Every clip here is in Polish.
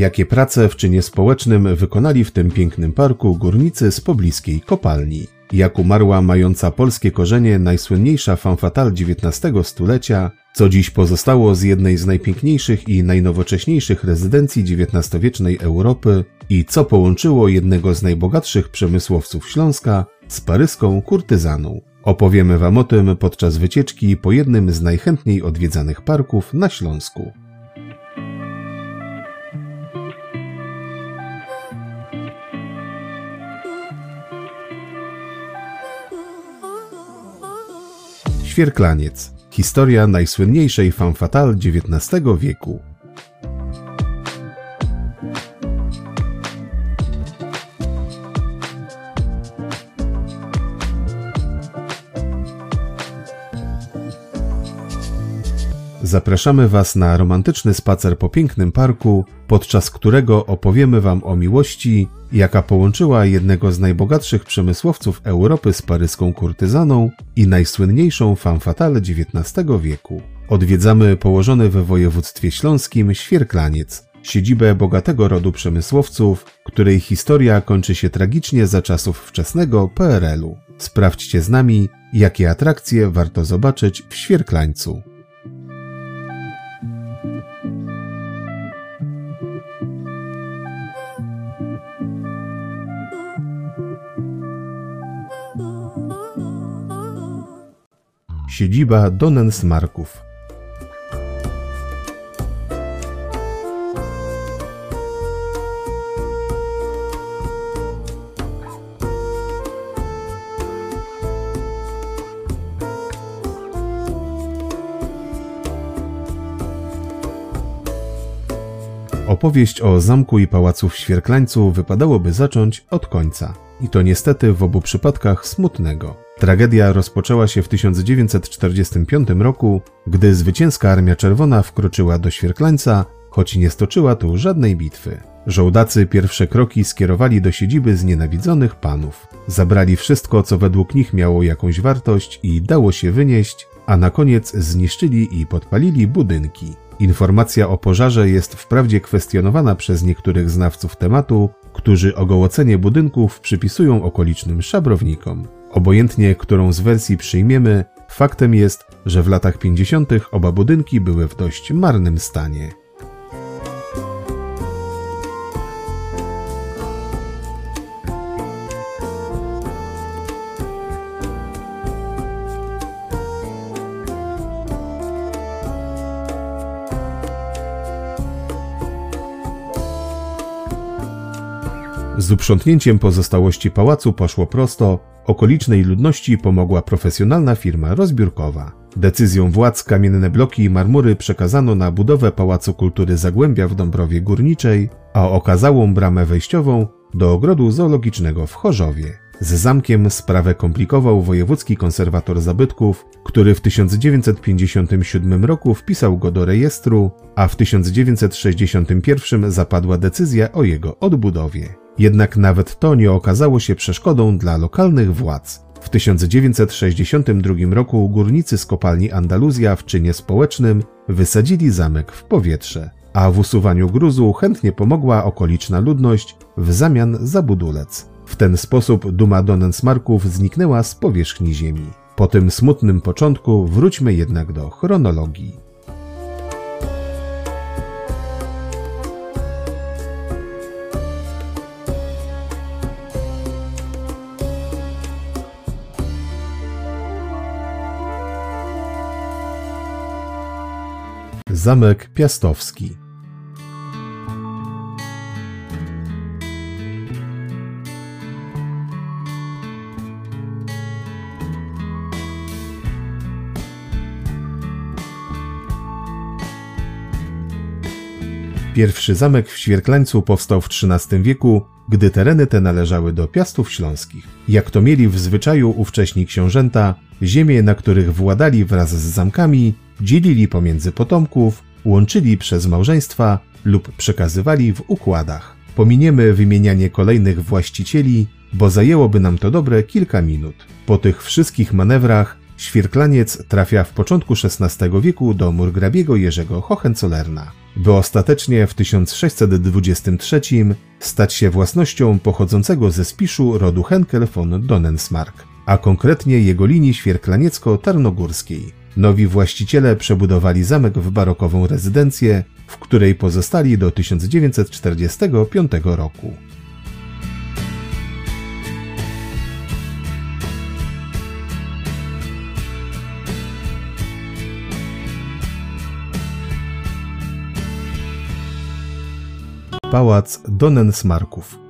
Jakie prace w czynie społecznym wykonali w tym pięknym parku górnicy z pobliskiej kopalni. Jak umarła mająca polskie korzenie najsłynniejsza fanfatal XIX stulecia, co dziś pozostało z jednej z najpiękniejszych i najnowocześniejszych rezydencji XIX-wiecznej Europy i co połączyło jednego z najbogatszych przemysłowców Śląska z paryską kurtyzaną. Opowiemy Wam o tym podczas wycieczki po jednym z najchętniej odwiedzanych parków na Śląsku. Świerklaniec. Historia najsłynniejszej femme fatale XIX wieku. Zapraszamy Was na romantyczny spacer po pięknym parku, podczas którego opowiemy Wam o miłości, jaka połączyła jednego z najbogatszych przemysłowców Europy z paryską kurtyzaną i najsłynniejszą femme fatale XIX wieku. Odwiedzamy położony we województwie śląskim Świerklaniec, siedzibę bogatego rodu przemysłowców, której historia kończy się tragicznie za czasów wczesnego PRL-u. Sprawdźcie z nami, jakie atrakcje warto zobaczyć w Świerklańcu. Siedziba Donensmarków. Opowieść o zamku i pałacu w Świerklańcu wypadałoby zacząć od końca. I to niestety w obu przypadkach smutnego. Tragedia rozpoczęła się w 1945 roku, gdy zwycięska Armia Czerwona wkroczyła do Świerklańca, choć nie stoczyła tu żadnej bitwy. Żołdacy pierwsze kroki skierowali do siedziby znienawidzonych panów. Zabrali wszystko, co według nich miało jakąś wartość i dało się wynieść, a na koniec zniszczyli i podpalili budynki. Informacja o pożarze jest wprawdzie kwestionowana przez niektórych znawców tematu, którzy ogołocenie budynków przypisują okolicznym szabrownikom. Obojętnie, którą z wersji przyjmiemy, faktem jest, że w latach 50. oba budynki były w dość marnym stanie. Z uprzątnięciem pozostałości pałacu poszło prosto, okolicznej ludności pomogła profesjonalna firma rozbiórkowa. Decyzją władz kamienne bloki i marmury przekazano na budowę Pałacu Kultury Zagłębia w Dąbrowie Górniczej, a okazałą bramę wejściową do ogrodu zoologicznego w Chorzowie. Z zamkiem sprawę komplikował wojewódzki konserwator zabytków, który w 1957 roku wpisał go do rejestru, a w 1961 zapadła decyzja o jego odbudowie. Jednak nawet to nie okazało się przeszkodą dla lokalnych władz. W 1962 roku górnicy z kopalni Andaluzja w czynie społecznym wysadzili zamek w powietrze, a w usuwaniu gruzu chętnie pomogła okoliczna ludność w zamian za budulec. W ten sposób duma Donensmarków zniknęła z powierzchni ziemi. Po tym smutnym początku wróćmy jednak do chronologii. Zamek Piastowski. Pierwszy zamek w Świerklańcu powstał w XIII wieku, gdy tereny te należały do Piastów Śląskich. Jak to mieli w zwyczaju ówcześni książęta, ziemie, na których władali wraz z zamkami, dzielili pomiędzy potomków, łączyli przez małżeństwa lub przekazywali w układach. Pominiemy wymienianie kolejnych właścicieli, bo zajęłoby nam to dobre kilka minut. Po tych wszystkich manewrach Świerklaniec trafia w początku XVI wieku do murgrabiego Jerzego Hohenzollerna, by ostatecznie w 1623 stać się własnością pochodzącego ze Spiszu rodu Henkel von Donensmark, a konkretnie jego linii świerklaniecko-tarnogórskiej. Nowi właściciele przebudowali zamek w barokową rezydencję, w której pozostali do 1945 roku. Pałac Donensmarków.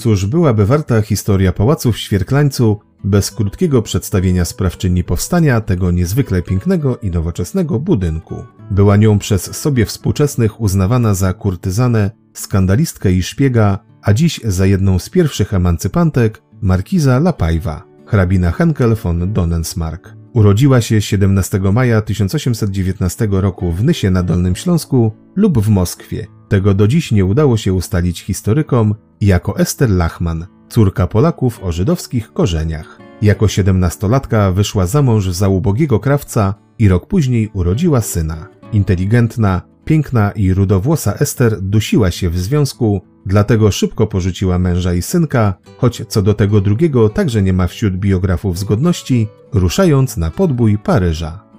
Cóż byłaby warta historia pałacu w Świerklańcu bez krótkiego przedstawienia sprawczyni powstania tego niezwykle pięknego i nowoczesnego budynku. Była nią przez sobie współczesnych uznawana za kurtyzanę, skandalistkę i szpiega, a dziś za jedną z pierwszych emancypantek markiza Lapajwa, hrabina Henkel von Donensmark. Urodziła się 17 maja 1819 roku w Nysie na Dolnym Śląsku lub w Moskwie. Tego do dziś nie udało się ustalić historykom jako Ester Lachman, córka Polaków o żydowskich korzeniach. Jako siedemnastolatka wyszła za mąż za ubogiego krawca i rok później urodziła syna. Inteligentna, piękna i rudowłosa Ester dusiła się w związku, dlatego szybko porzuciła męża i synka, choć co do tego drugiego także nie ma wśród biografów zgodności, ruszając na podbój Paryża.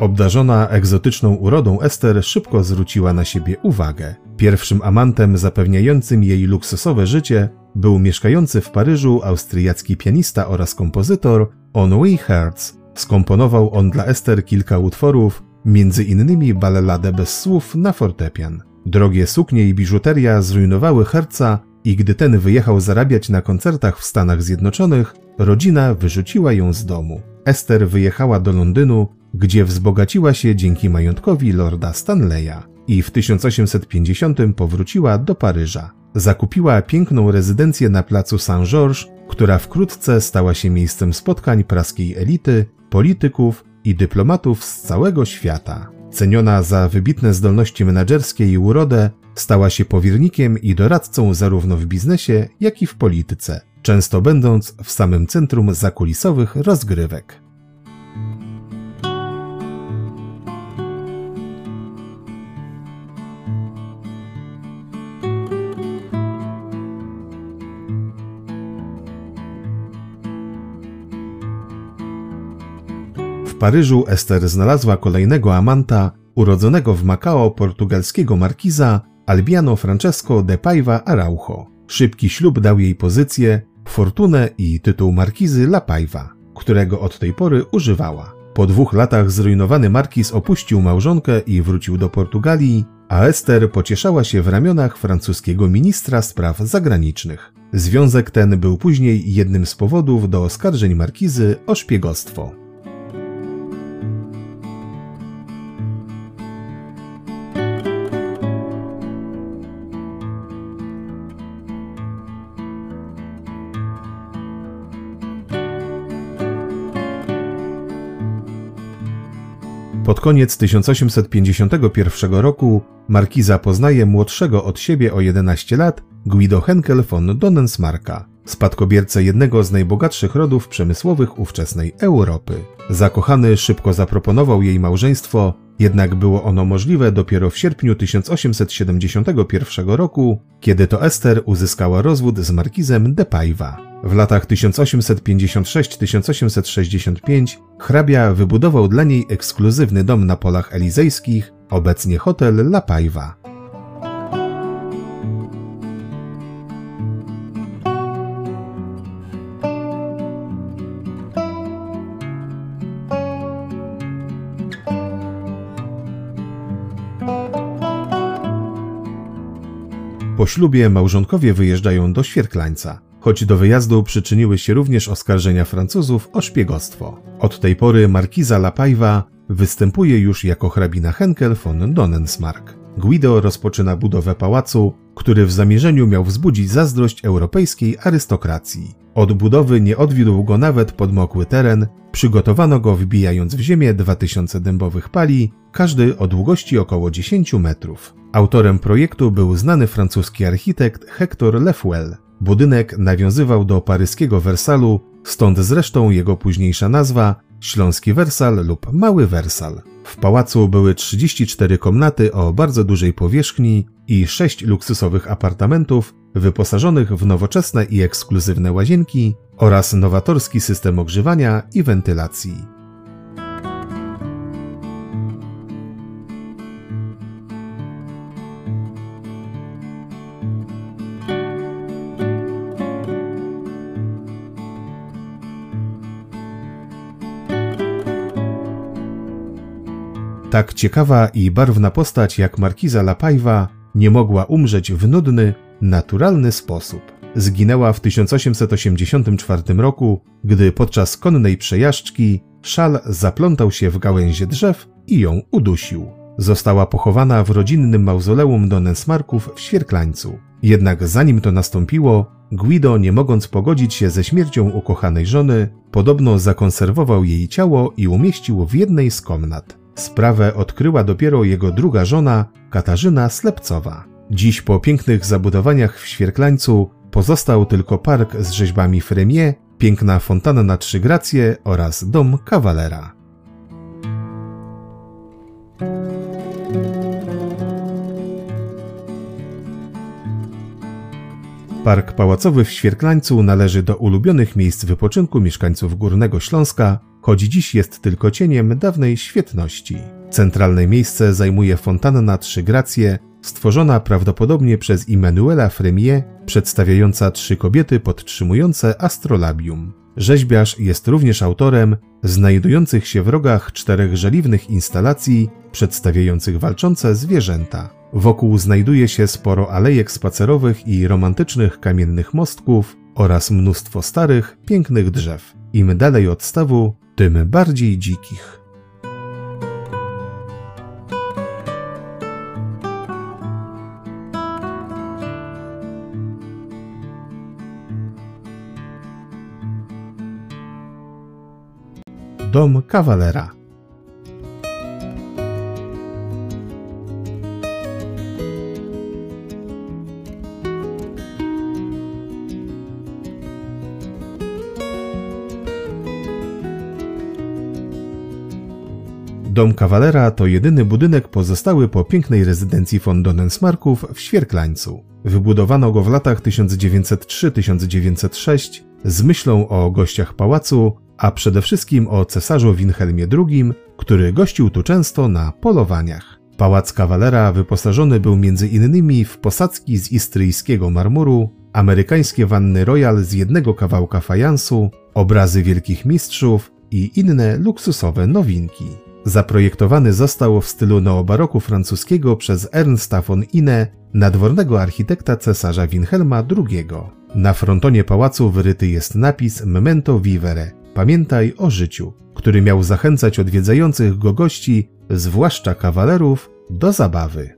Obdarzona egzotyczną urodą Ester szybko zwróciła na siebie uwagę. Pierwszym amantem zapewniającym jej luksusowe życie był mieszkający w Paryżu austriacki pianista oraz kompozytor Henri Hertz. Skomponował on dla Ester kilka utworów, między innymi ballade bez słów na fortepian. Drogie suknie i biżuteria zrujnowały Herca i gdy ten wyjechał zarabiać na koncertach w Stanach Zjednoczonych, rodzina wyrzuciła ją z domu. Ester wyjechała do Londynu, gdzie wzbogaciła się dzięki majątkowi lorda Stanleya i w 1850 powróciła do Paryża. Zakupiła piękną rezydencję na placu Saint-Georges, która wkrótce stała się miejscem spotkań praskiej elity, polityków i dyplomatów z całego świata. Ceniona za wybitne zdolności menedżerskie i urodę, stała się powiernikiem i doradcą zarówno w biznesie, jak i w polityce, często będąc w samym centrum zakulisowych rozgrywek. Paryżu Ester znalazła kolejnego amanta, urodzonego w Macao portugalskiego markiza Albiano Francesco de Paiva Araujo. Szybki ślub dał jej pozycję, fortunę i tytuł markizy La Paiva, którego od tej pory używała. Po dwóch latach zrujnowany markiz opuścił małżonkę i wrócił do Portugalii, a Ester pocieszała się w ramionach francuskiego ministra spraw zagranicznych. Związek ten był później jednym z powodów do oskarżeń markizy o szpiegostwo. Pod koniec 1851 roku markiza poznaje młodszego od siebie o 11 lat Guido Henkel von Donensmarka, spadkobiercę jednego z najbogatszych rodów przemysłowych ówczesnej Europy. Zakochany szybko zaproponował jej małżeństwo, Jednak było ono możliwe dopiero w sierpniu 1871 roku, kiedy to Ester uzyskała rozwód z markizem de Paiva. W latach 1856-1865 hrabia wybudował dla niej ekskluzywny dom na polach elizejskich, obecnie hotel La Paiva. Po ślubie małżonkowie wyjeżdżają do Świerklańca, choć do wyjazdu przyczyniły się również oskarżenia Francuzów o szpiegostwo. Od tej pory markiza Lapajwa występuje już jako hrabina Henkel von Donensmarck. Guido rozpoczyna budowę pałacu, który w zamierzeniu miał wzbudzić zazdrość europejskiej arystokracji. Od budowy nie odwiódł go nawet podmokły teren, przygotowano go wbijając w ziemię 2000 dębowych pali, każdy o długości około 10 metrów. Autorem projektu był znany francuski architekt Hector Lefuel. Budynek nawiązywał do paryskiego Wersalu, stąd zresztą jego późniejsza nazwa Śląski Wersal lub Mały Wersal. W pałacu były 34 komnaty o bardzo dużej powierzchni i 6 luksusowych apartamentów wyposażonych w nowoczesne i ekskluzywne łazienki oraz nowatorski system ogrzewania i wentylacji. Tak ciekawa i barwna postać jak markiza Lapajwa nie mogła umrzeć w nudny, naturalny sposób. Zginęła w 1884 roku, gdy podczas konnej przejażdżki szal zaplątał się w gałęzie drzew i ją udusił. Została pochowana w rodzinnym mauzoleum Donensmarków w Świerklańcu. Jednak zanim to nastąpiło, Guido, nie mogąc pogodzić się ze śmiercią ukochanej żony, podobno zakonserwował jej ciało i umieścił w jednej z komnat. Sprawę odkryła dopiero jego druga żona, Katarzyna Slepcowa. Dziś po pięknych zabudowaniach w Świerklańcu pozostał tylko park z rzeźbami Fremier, piękna fontanna na trzy gracje oraz dom kawalera. Park Pałacowy w Świerklańcu należy do ulubionych miejsc wypoczynku mieszkańców Górnego Śląska, choć dziś jest tylko cieniem dawnej świetności. Centralne miejsce zajmuje fontanna Trzy Gracje, stworzona prawdopodobnie przez Immanuela Fremier, przedstawiająca trzy kobiety podtrzymujące astrolabium. Rzeźbiarz jest również autorem znajdujących się w rogach czterech żeliwnych instalacji przedstawiających walczące zwierzęta. Wokół znajduje się sporo alejek spacerowych i romantycznych kamiennych mostków oraz mnóstwo starych, pięknych drzew. Im dalej od stawu, tym bardziej dzikich. Dom kawalera Dom kawalera to jedyny budynek pozostały po pięknej rezydencji von Donensmarków w Świerklańcu. Wybudowano go w latach 1903-1906 z myślą o gościach pałacu, a przede wszystkim o cesarzu Wilhelmie II, który gościł tu często na polowaniach. Pałac kawalera wyposażony był innymi w posadzki z istryjskiego marmuru, amerykańskie wanny royal z jednego kawałka fajansu, obrazy wielkich mistrzów i inne luksusowe nowinki. Zaprojektowany został w stylu neobaroku francuskiego przez Ernsta von Inne, nadwornego architekta cesarza Wilhelma II. Na frontonie pałacu wyryty jest napis Memento Vivere – Pamiętaj o życiu, który miał zachęcać odwiedzających go gości, zwłaszcza kawalerów, do zabawy.